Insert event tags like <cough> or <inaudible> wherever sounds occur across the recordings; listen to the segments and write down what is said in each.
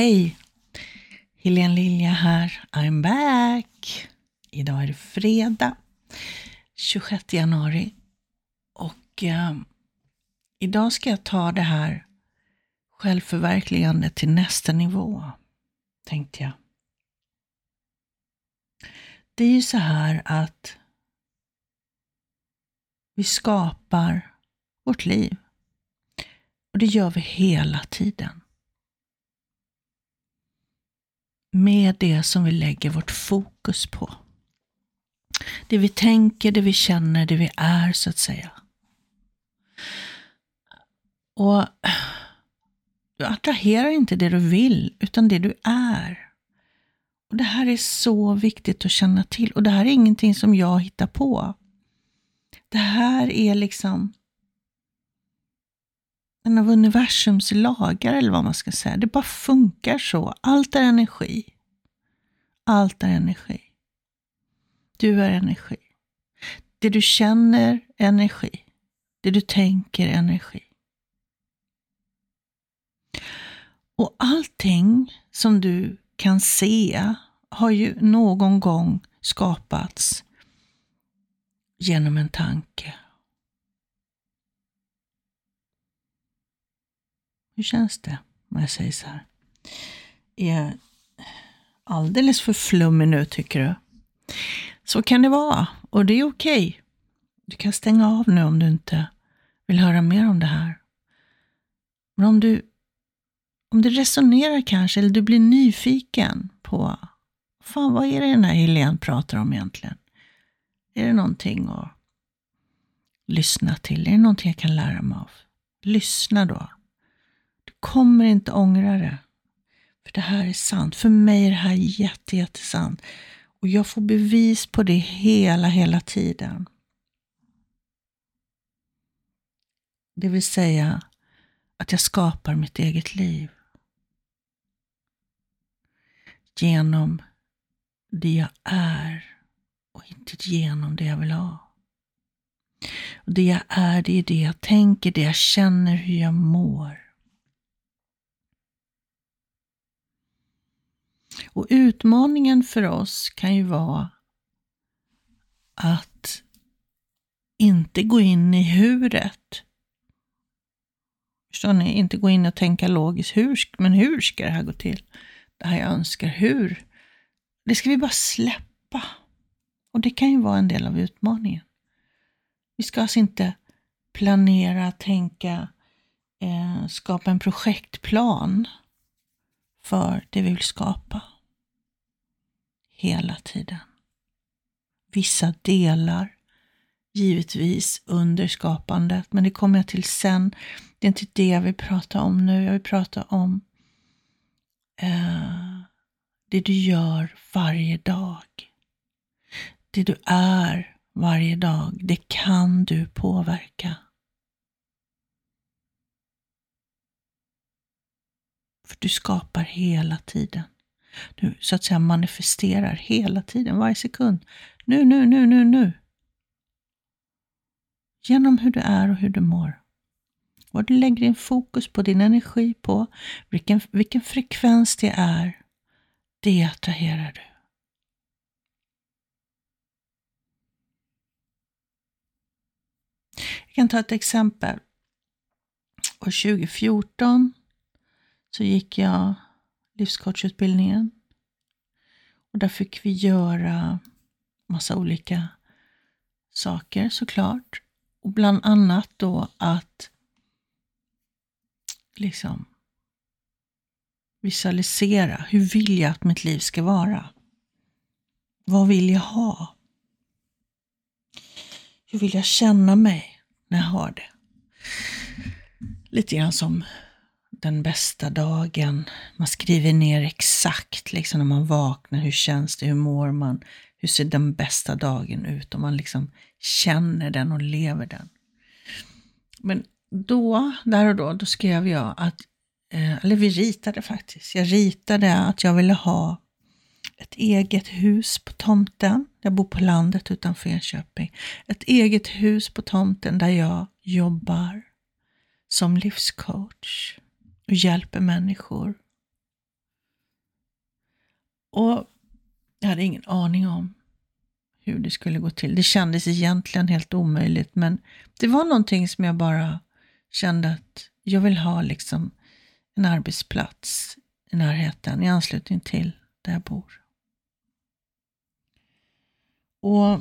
Hej! Helene Lilja här. I'm back! Idag är det fredag 26 januari och eh, idag ska jag ta det här självförverkligandet till nästa nivå, tänkte jag. Det är ju så här att vi skapar vårt liv. Och det gör vi hela tiden. Med det som vi lägger vårt fokus på. Det vi tänker, det vi känner, det vi är så att säga. Och du attraherar inte det du vill, utan det du är. Och Det här är så viktigt att känna till. Och det här är ingenting som jag hittar på. Det här är liksom en av universums lagar, eller vad man ska säga. Det bara funkar så. Allt är energi. Allt är energi. Du är energi. Det du känner är energi. Det du tänker är energi. Och allting som du kan se har ju någon gång skapats genom en tanke. Hur känns det om jag säger så här? Är jag alldeles för flummig nu tycker du? Så kan det vara och det är okej. Okay. Du kan stänga av nu om du inte vill höra mer om det här. Men om du, om du resonerar kanske, eller du blir nyfiken på, fan vad är det den här Helene pratar om egentligen? Är det någonting att lyssna till? Är det någonting jag kan lära mig av? Lyssna då. Kommer inte ångra det. För det här är sant. För mig är det här jätte, jättesant. Och jag får bevis på det hela, hela tiden. Det vill säga att jag skapar mitt eget liv. Genom det jag är och inte genom det jag vill ha. Och det jag är, det är det jag tänker, det jag känner, hur jag mår. Och utmaningen för oss kan ju vara att inte gå in i huret. Förstår ni? Inte gå in och tänka logiskt. Hur, men hur ska det här gå till? Det här jag önskar. Hur? Det ska vi bara släppa. Och det kan ju vara en del av utmaningen. Vi ska alltså inte planera, tänka, eh, skapa en projektplan för det vi vill skapa. Hela tiden. Vissa delar, givetvis under skapandet, men det kommer jag till sen. Det är inte det jag vill prata om nu. Jag vill prata om eh, det du gör varje dag. Det du är varje dag, det kan du påverka. För du skapar hela tiden. Du så att säga manifesterar hela tiden, varje sekund. Nu, nu, nu, nu, nu. Genom hur du är och hur du mår. Vad du lägger din fokus på, din energi på, vilken, vilken frekvens det är, det attraherar du. Jag kan ta ett exempel. År 2014 så gick jag livscoachutbildningen. Och där fick vi göra massa olika saker såklart. Och bland annat då att liksom visualisera. Hur vill jag att mitt liv ska vara? Vad vill jag ha? Hur vill jag känna mig när jag har det? Lite grann som den bästa dagen. Man skriver ner exakt liksom när man vaknar, hur känns det, hur mår man, hur ser den bästa dagen ut? Och man liksom känner den och lever den. Men då, där och då, då skrev jag att, eh, eller vi ritade faktiskt, jag ritade att jag ville ha ett eget hus på tomten. Jag bor på landet utanför Enköping. Ett eget hus på tomten där jag jobbar som livscoach och hjälper människor Och jag hade ingen aning om hur det skulle gå till. Det kändes egentligen helt omöjligt, men det var någonting som jag bara kände att jag vill ha liksom en arbetsplats i närheten, i anslutning till där jag bor. Och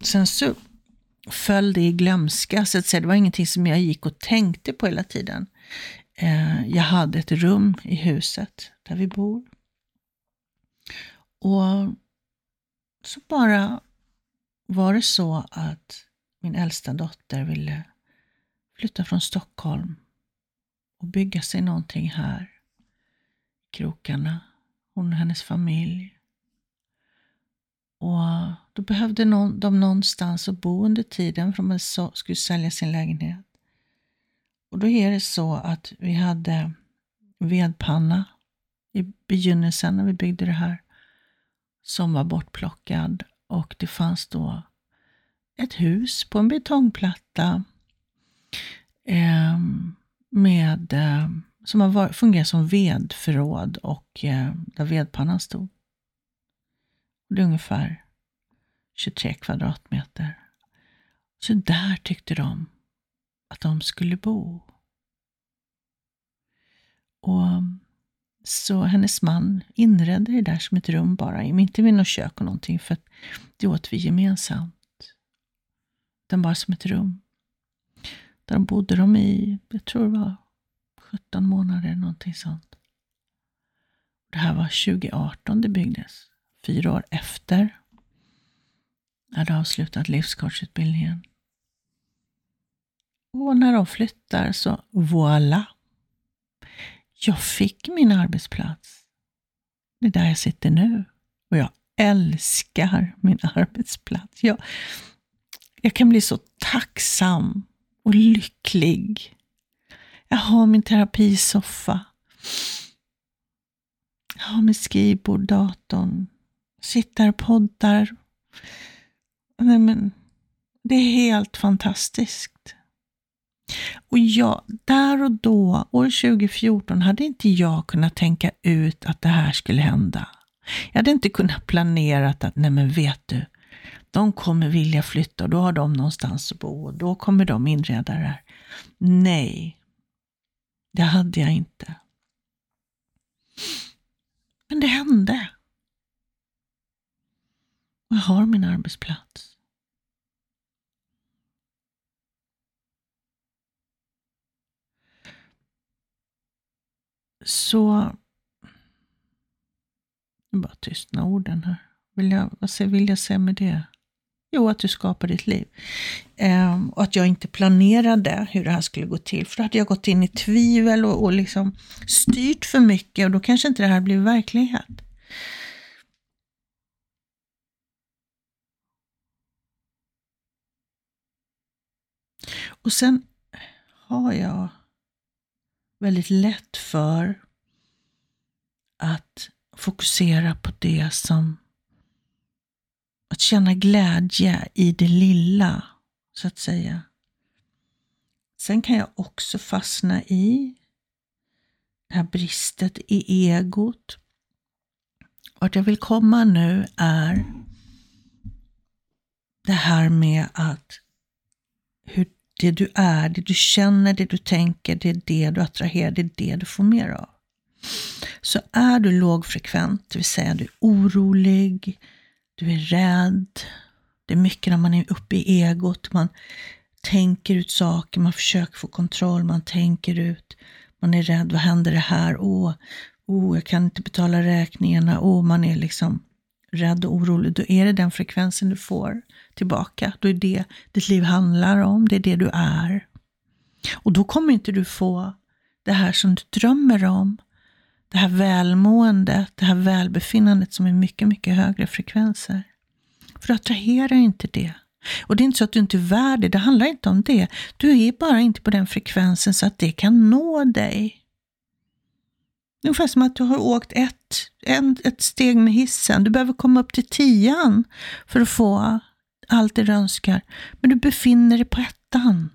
sen så föll det i glömska, så att säga. Det var ingenting som jag gick och tänkte på hela tiden. Eh, jag hade ett rum i huset där vi bor. Och så bara var det så att min äldsta dotter ville flytta från Stockholm och bygga sig någonting här i krokarna. Hon och hennes familj. Och då behövde någon, de någonstans att bo under tiden för de skulle sälja sin lägenhet. Och då är det så att vi hade vedpanna i begynnelsen när vi byggde det här som var bortplockad och det fanns då ett hus på en betongplatta eh, med, eh, som har fungerat som vedförråd och eh, där vedpannan stod. Det är ungefär 23 kvadratmeter. Så där tyckte de att de skulle bo. Och så hennes man inredde det där som ett rum bara, inte med något kök och någonting, för det åt vi gemensamt. Utan bara som ett rum. Där bodde de i, jag tror det var 17 månader, någonting sånt. Det här var 2018 det byggdes, fyra år efter jag hade avslutat livscoachutbildningen. Och när de flyttar så voilà, jag fick min arbetsplats. Det är där jag sitter nu. Och jag älskar min arbetsplats. Jag, jag kan bli så tacksam och lycklig. Jag har min terapisoffa. Jag har mitt skrivbord, datorn. Sitter och poddar. Nej, men, det är helt fantastiskt. Och jag, där och då, år 2014, hade inte jag kunnat tänka ut att det här skulle hända. Jag hade inte kunnat planera att, nej men vet du, de kommer vilja flytta och då har de någonstans att bo och då kommer de inreda det här. Nej, det hade jag inte. Men det hände. Jag har min arbetsplats. Så... Nu bara tystna orden här. Vill jag, vad vill jag säga med det? Jo, att du skapar ditt liv. Eh, och att jag inte planerade hur det här skulle gå till. För då hade jag gått in i tvivel och, och liksom styrt för mycket och då kanske inte det här blir verklighet. Och sen har jag väldigt lätt för att fokusera på det som att känna glädje i det lilla, så att säga. Sen kan jag också fastna i det här bristet i egot. Vart jag vill komma nu är det här med att hur det du är, det du känner, det du tänker, det är det du attraherar, det är det du får mer av. Så är du lågfrekvent, det vill säga du är orolig, du är rädd, det är mycket när man är uppe i egot, man tänker ut saker, man försöker få kontroll, man tänker ut, man är rädd, vad händer det här? Åh, oh, jag kan inte betala räkningarna, åh, oh, man är liksom rädd och orolig, då är det den frekvensen du får tillbaka. Då är det ditt liv handlar om, det är det du är. Och då kommer inte du få det här som du drömmer om. Det här välmåendet, det här välbefinnandet som är mycket, mycket högre frekvenser. För du attraherar inte det. Och det är inte så att du inte är värd det, det handlar inte om det. Du är bara inte på den frekvensen så att det kan nå dig. Ungefär som att du har åkt ett, en, ett steg med hissen. Du behöver komma upp till tian för att få allt det du önskar. Men du befinner dig på ettan.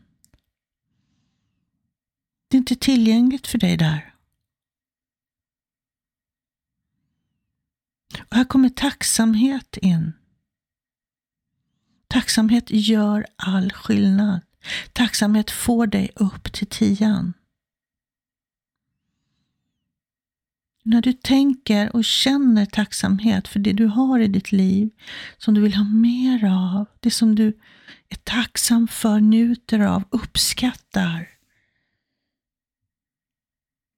Det är inte tillgängligt för dig där. här kommer tacksamhet in. Tacksamhet gör all skillnad. Tacksamhet får dig upp till tian. När du tänker och känner tacksamhet för det du har i ditt liv, som du vill ha mer av, det som du är tacksam för, njuter av, uppskattar.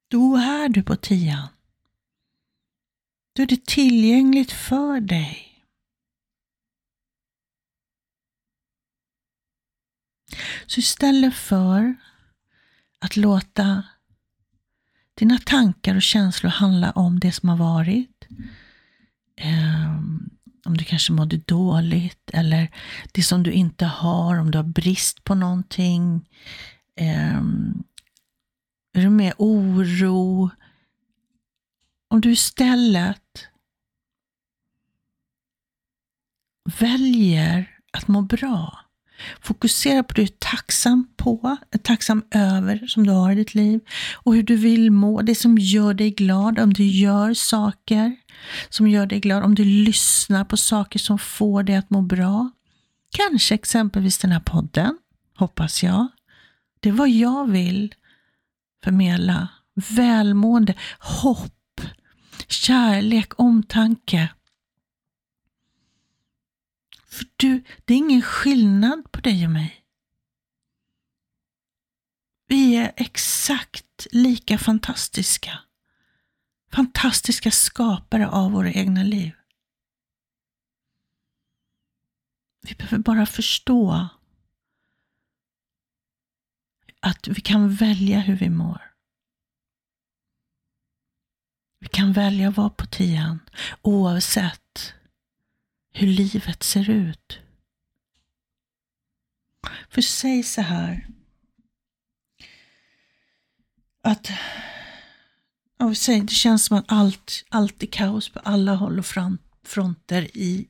Då är du på tian. Då är det tillgängligt för dig. Så istället för att låta dina tankar och känslor handla om det som har varit, eh, om du kanske mådde dåligt eller det som du inte har, om du har brist på någonting. Eh, är du med oro? Om du istället väljer att må bra, Fokusera på det du är tacksam på, tacksam över som du har i ditt liv och hur du vill må, det som gör dig glad, om du gör saker som gör dig glad, om du lyssnar på saker som får dig att må bra. Kanske exempelvis den här podden, hoppas jag. Det är vad jag vill förmedla. Välmående, hopp, kärlek, omtanke. För du, det är ingen skillnad på dig och mig. Vi är exakt lika fantastiska. Fantastiska skapare av våra egna liv. Vi behöver bara förstå att vi kan välja hur vi mår. Vi kan välja att vara på tian oavsett hur livet ser ut. För säg så här. Att säg, det känns som att allt, allt är kaos på alla håll och fronter i,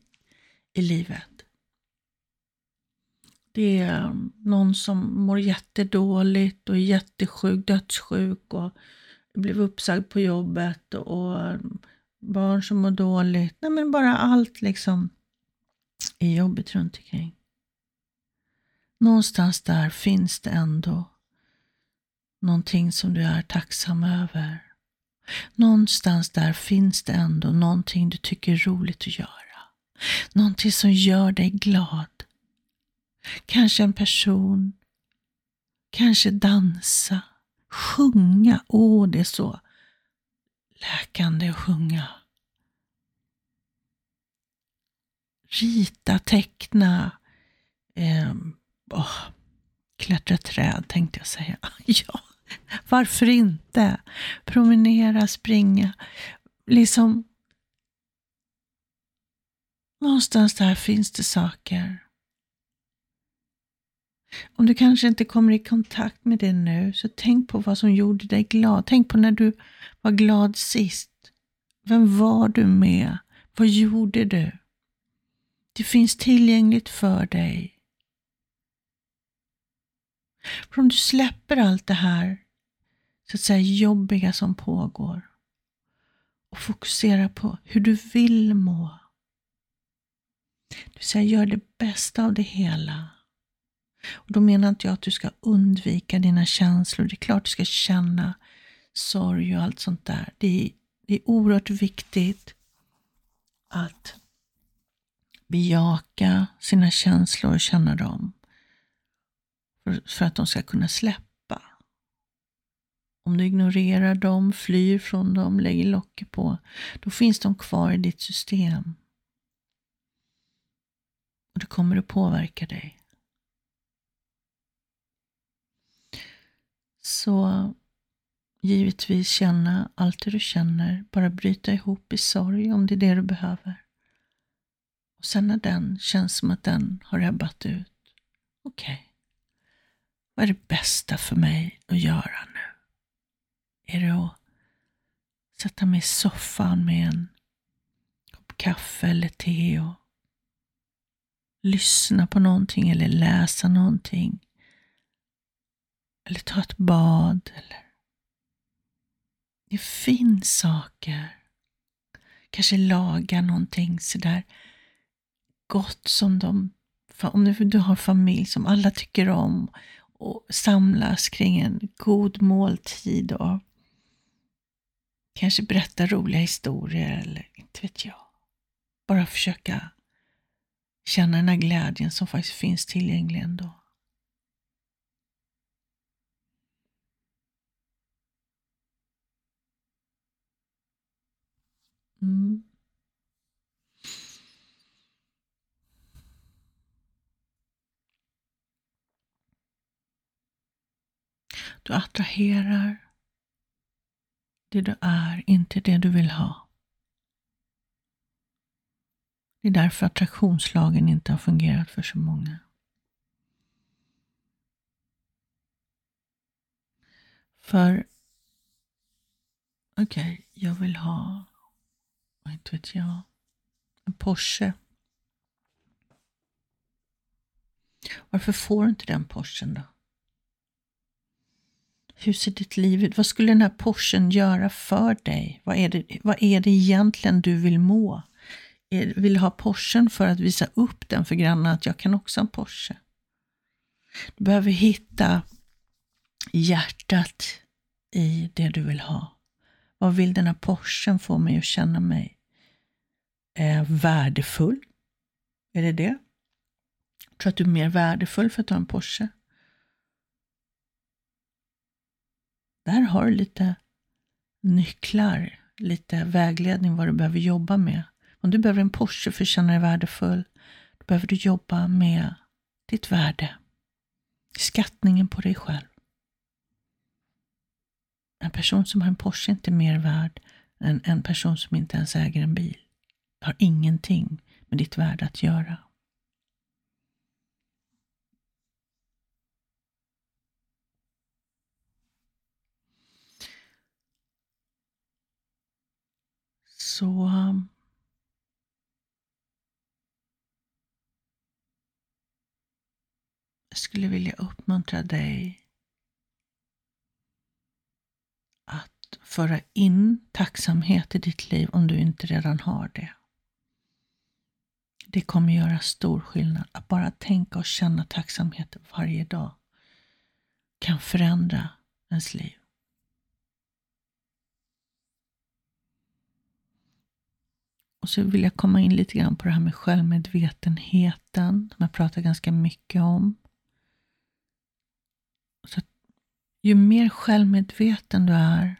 i livet. Det är um, någon som mår jättedåligt och är jättesjuk, dödssjuk och blev uppsagd på jobbet och um, barn som mår dåligt. Nej, men bara allt liksom är jobbigt runt omkring. Någonstans där finns det ändå någonting som du är tacksam över. Någonstans där finns det ändå någonting du tycker är roligt att göra. Någonting som gör dig glad. Kanske en person. Kanske dansa. Sjunga. Åh, det är så läkande att sjunga. Rita, teckna, eh, oh, klättra träd tänkte jag säga. <laughs> ja, varför inte? Promenera, springa. Liksom Någonstans där finns det saker. Om du kanske inte kommer i kontakt med det nu, så tänk på vad som gjorde dig glad. Tänk på när du var glad sist. Vem var du med? Vad gjorde du? Det finns tillgängligt för dig. För om du släpper allt det här så att säga jobbiga som pågår och fokuserar på hur du vill må. Du säger gör det bästa av det hela. Och Då menar inte jag att du ska undvika dina känslor. Det är klart du ska känna sorg och allt sånt där. Det är, det är oerhört viktigt att bejaka sina känslor och känna dem. För, för att de ska kunna släppa. Om du ignorerar dem, flyr från dem, lägger locket på, då finns de kvar i ditt system. Och det kommer att påverka dig. Så givetvis känna allt det du känner, bara bryta ihop i sorg om det är det du behöver. Och sen när den känns som att den har ebbat ut, okej, okay. vad är det bästa för mig att göra nu? Är det att sätta mig i soffan med en kopp kaffe eller te och lyssna på någonting eller läsa någonting? Eller ta ett bad. Eller... Det finns saker. Kanske laga någonting sådär gott som de, om du har familj som alla tycker om och samlas kring en god måltid och kanske berätta roliga historier eller inte vet jag. Bara försöka känna den här glädjen som faktiskt finns tillgänglig ändå. Mm. Du attraherar det du är, inte det du vill ha. Det är därför attraktionslagen inte har fungerat för så många. För, okej, okay, jag vill ha, vad inte vet jag, en Porsche. Varför får du inte den Porschen då? Hur ser ditt liv ut? Vad skulle den här Porschen göra för dig? Vad är det, vad är det egentligen du vill må? Vill du ha Porschen för att visa upp den för grannarna att jag kan också ha en Porsche? Du behöver hitta hjärtat i det du vill ha. Vad vill den här Porschen få mig att känna mig eh, värdefull? Är det det? Tror att du är mer värdefull för att du har en Porsche? Där har du lite nycklar, lite vägledning vad du behöver jobba med. Om du behöver en Porsche för att känna dig värdefull, då behöver du jobba med ditt värde. Skattningen på dig själv. En person som har en Porsche är inte mer värd än en person som inte ens äger en bil. Det har ingenting med ditt värde att göra. Så um, jag skulle vilja uppmuntra dig att föra in tacksamhet i ditt liv om du inte redan har det. Det kommer göra stor skillnad. Att bara tänka och känna tacksamhet varje dag kan förändra ens liv. Och så vill jag komma in lite grann på det här med självmedvetenheten, som jag pratar ganska mycket om. Så ju mer självmedveten du är,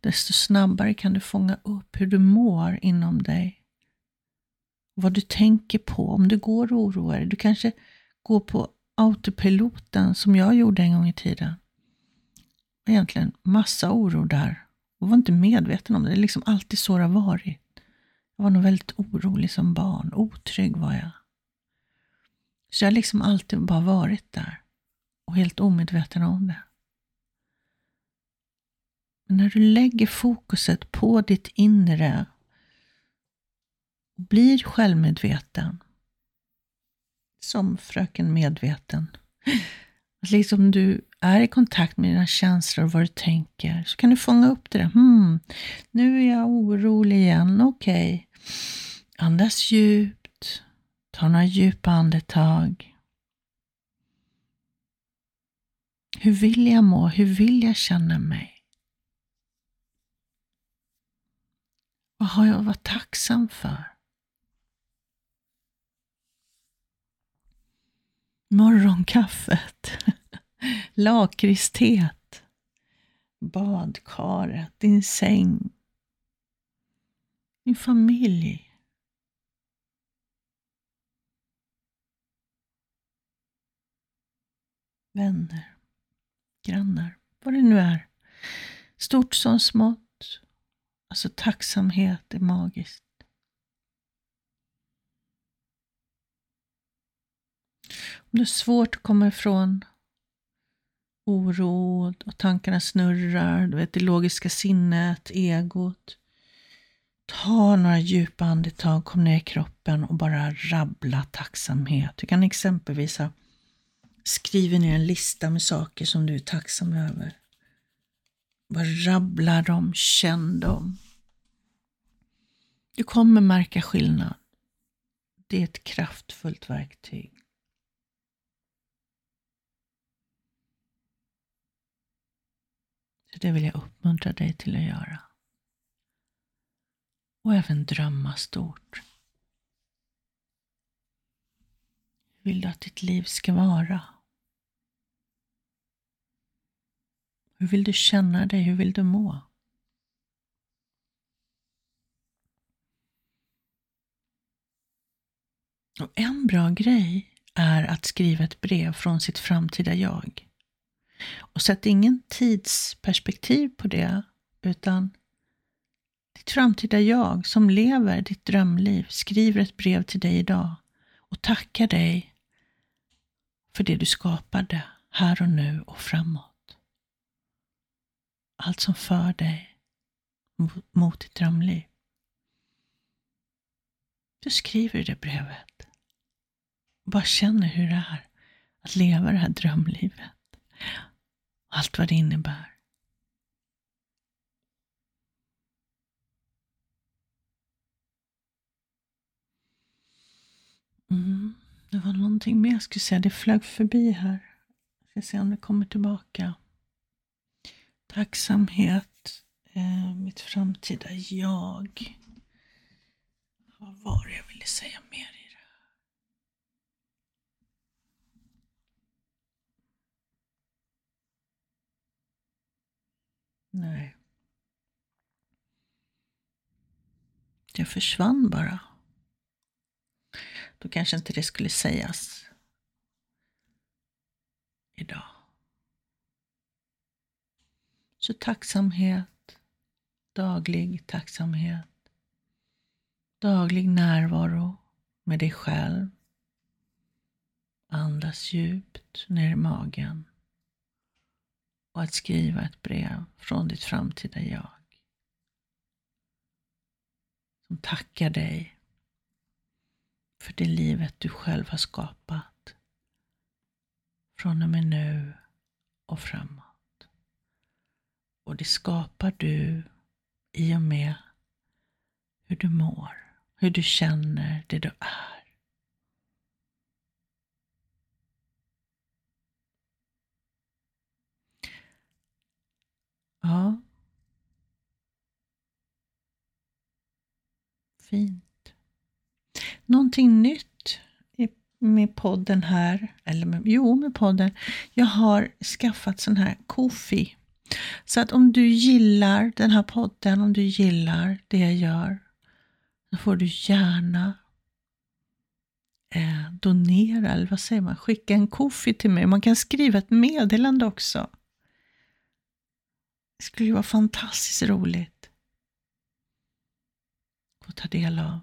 desto snabbare kan du fånga upp hur du mår inom dig. Vad du tänker på, om du går och oroar dig. Du kanske går på autopiloten som jag gjorde en gång i tiden. Egentligen massa oro där och var inte medveten om det. Det är liksom alltid så det har varit. Jag var nog väldigt orolig som barn. Otrygg var jag. Så jag har liksom alltid bara varit där och helt omedveten om det. Men när du lägger fokuset på ditt inre och blir självmedveten, som fröken medveten, att liksom du är i kontakt med dina känslor och vad du tänker, så kan du fånga upp det där. Hmm, nu är jag orolig igen, okej. Okay. Andas djupt, ta några djupa andetag. Hur vill jag må? Hur vill jag känna mig? Vad har jag att vara tacksam för? Morgonkaffet, <laughs> lakritsteet, badkaret, din säng, din familj. Vänner, grannar, vad det nu är. Stort som smått. Alltså tacksamhet är magiskt. Om det är svårt att komma ifrån oro och tankarna snurrar, du vet det logiska sinnet, egot. Ta några djupa andetag, kom ner i kroppen och bara rabbla tacksamhet. Du kan exempelvis ha skrivit ner en lista med saker som du är tacksam över. Bara rabbla dem, känn dem. Du kommer märka skillnad. Det är ett kraftfullt verktyg. Så det vill jag uppmuntra dig till att göra. Och även drömma stort. Hur vill du att ditt liv ska vara? Hur vill du känna dig? Hur vill du må? Och en bra grej är att skriva ett brev från sitt framtida jag. Och sätt ingen tidsperspektiv på det, utan ditt framtida jag som lever ditt drömliv skriver ett brev till dig idag och tackar dig för det du skapade här och nu och framåt. Allt som för dig mot ditt drömliv. Du skriver det brevet. Och bara känner hur det är att leva det här drömlivet. Allt vad det innebär. Mm, det var någonting mer jag skulle säga. Det flög förbi här. Jag ska se om det kommer tillbaka. Tacksamhet. Eh, mitt framtida jag. Vad var det jag ville säga mer i det här? Nej. Det försvann bara. Då kanske inte det skulle sägas idag. Så tacksamhet, daglig tacksamhet daglig närvaro med dig själv. Andas djupt ner i magen och att skriva ett brev från ditt framtida jag. Som tackar dig för det livet du själv har skapat från och med nu och framåt. Och det skapar du i och med hur du mår hur du känner det du är. Ja. Fint. Någonting nytt med podden här, eller med, jo med podden. Jag har skaffat sån här Kofi. Så att om du gillar den här podden, om du gillar det jag gör, då får du gärna eh, donera, eller vad säger man, skicka en kofi till mig. Man kan skriva ett meddelande också. Det skulle ju vara fantastiskt roligt att ta del av.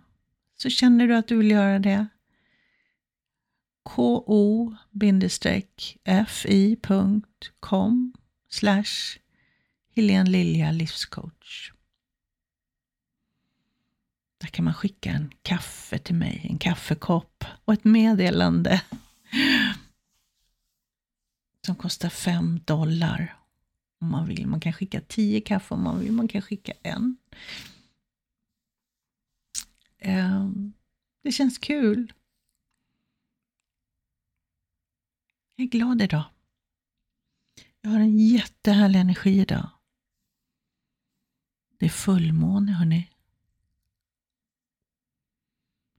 Så känner du att du vill göra det, ko-fi.com slash Helene Lilja livscoach. Där kan man skicka en kaffe till mig, en kaffekopp och ett meddelande som kostar fem dollar om man vill. Man kan skicka tio kaffe om man vill, man kan skicka en. Ehm, det känns kul. Jag är glad idag. Jag har en jättehärlig energi idag. Det är fullmåne, hörni.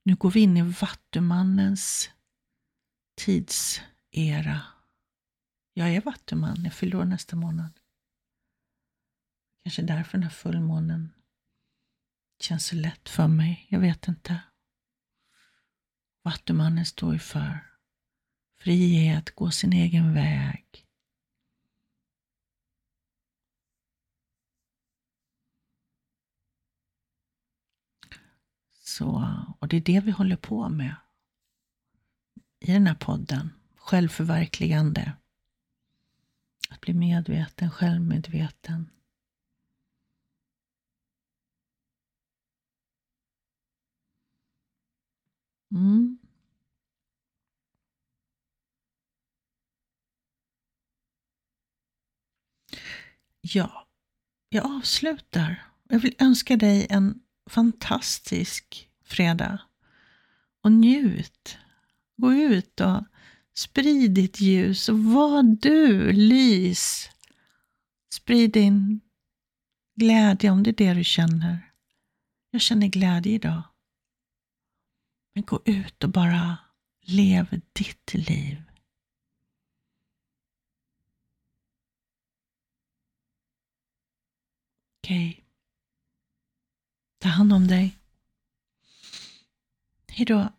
Nu går vi in i Vattumannens tidsera. Jag är Vattuman, jag fyller år nästa månad. Kanske därför den här fullmånen känns så lätt för mig. Jag vet inte. Vattumannen står ju för frihet, gå sin egen väg. Så, och det är det vi håller på med i den här podden. Självförverkligande. Att bli medveten, självmedveten. Mm. Ja, jag avslutar. Jag vill önska dig en fantastisk fredag. Och njut. Gå ut och sprid ditt ljus och var du, lys. Sprid din glädje om det är det du känner. Jag känner glädje idag. Men gå ut och bara lev ditt liv. Okej. Okay. Ta hand om dig. Hejdå.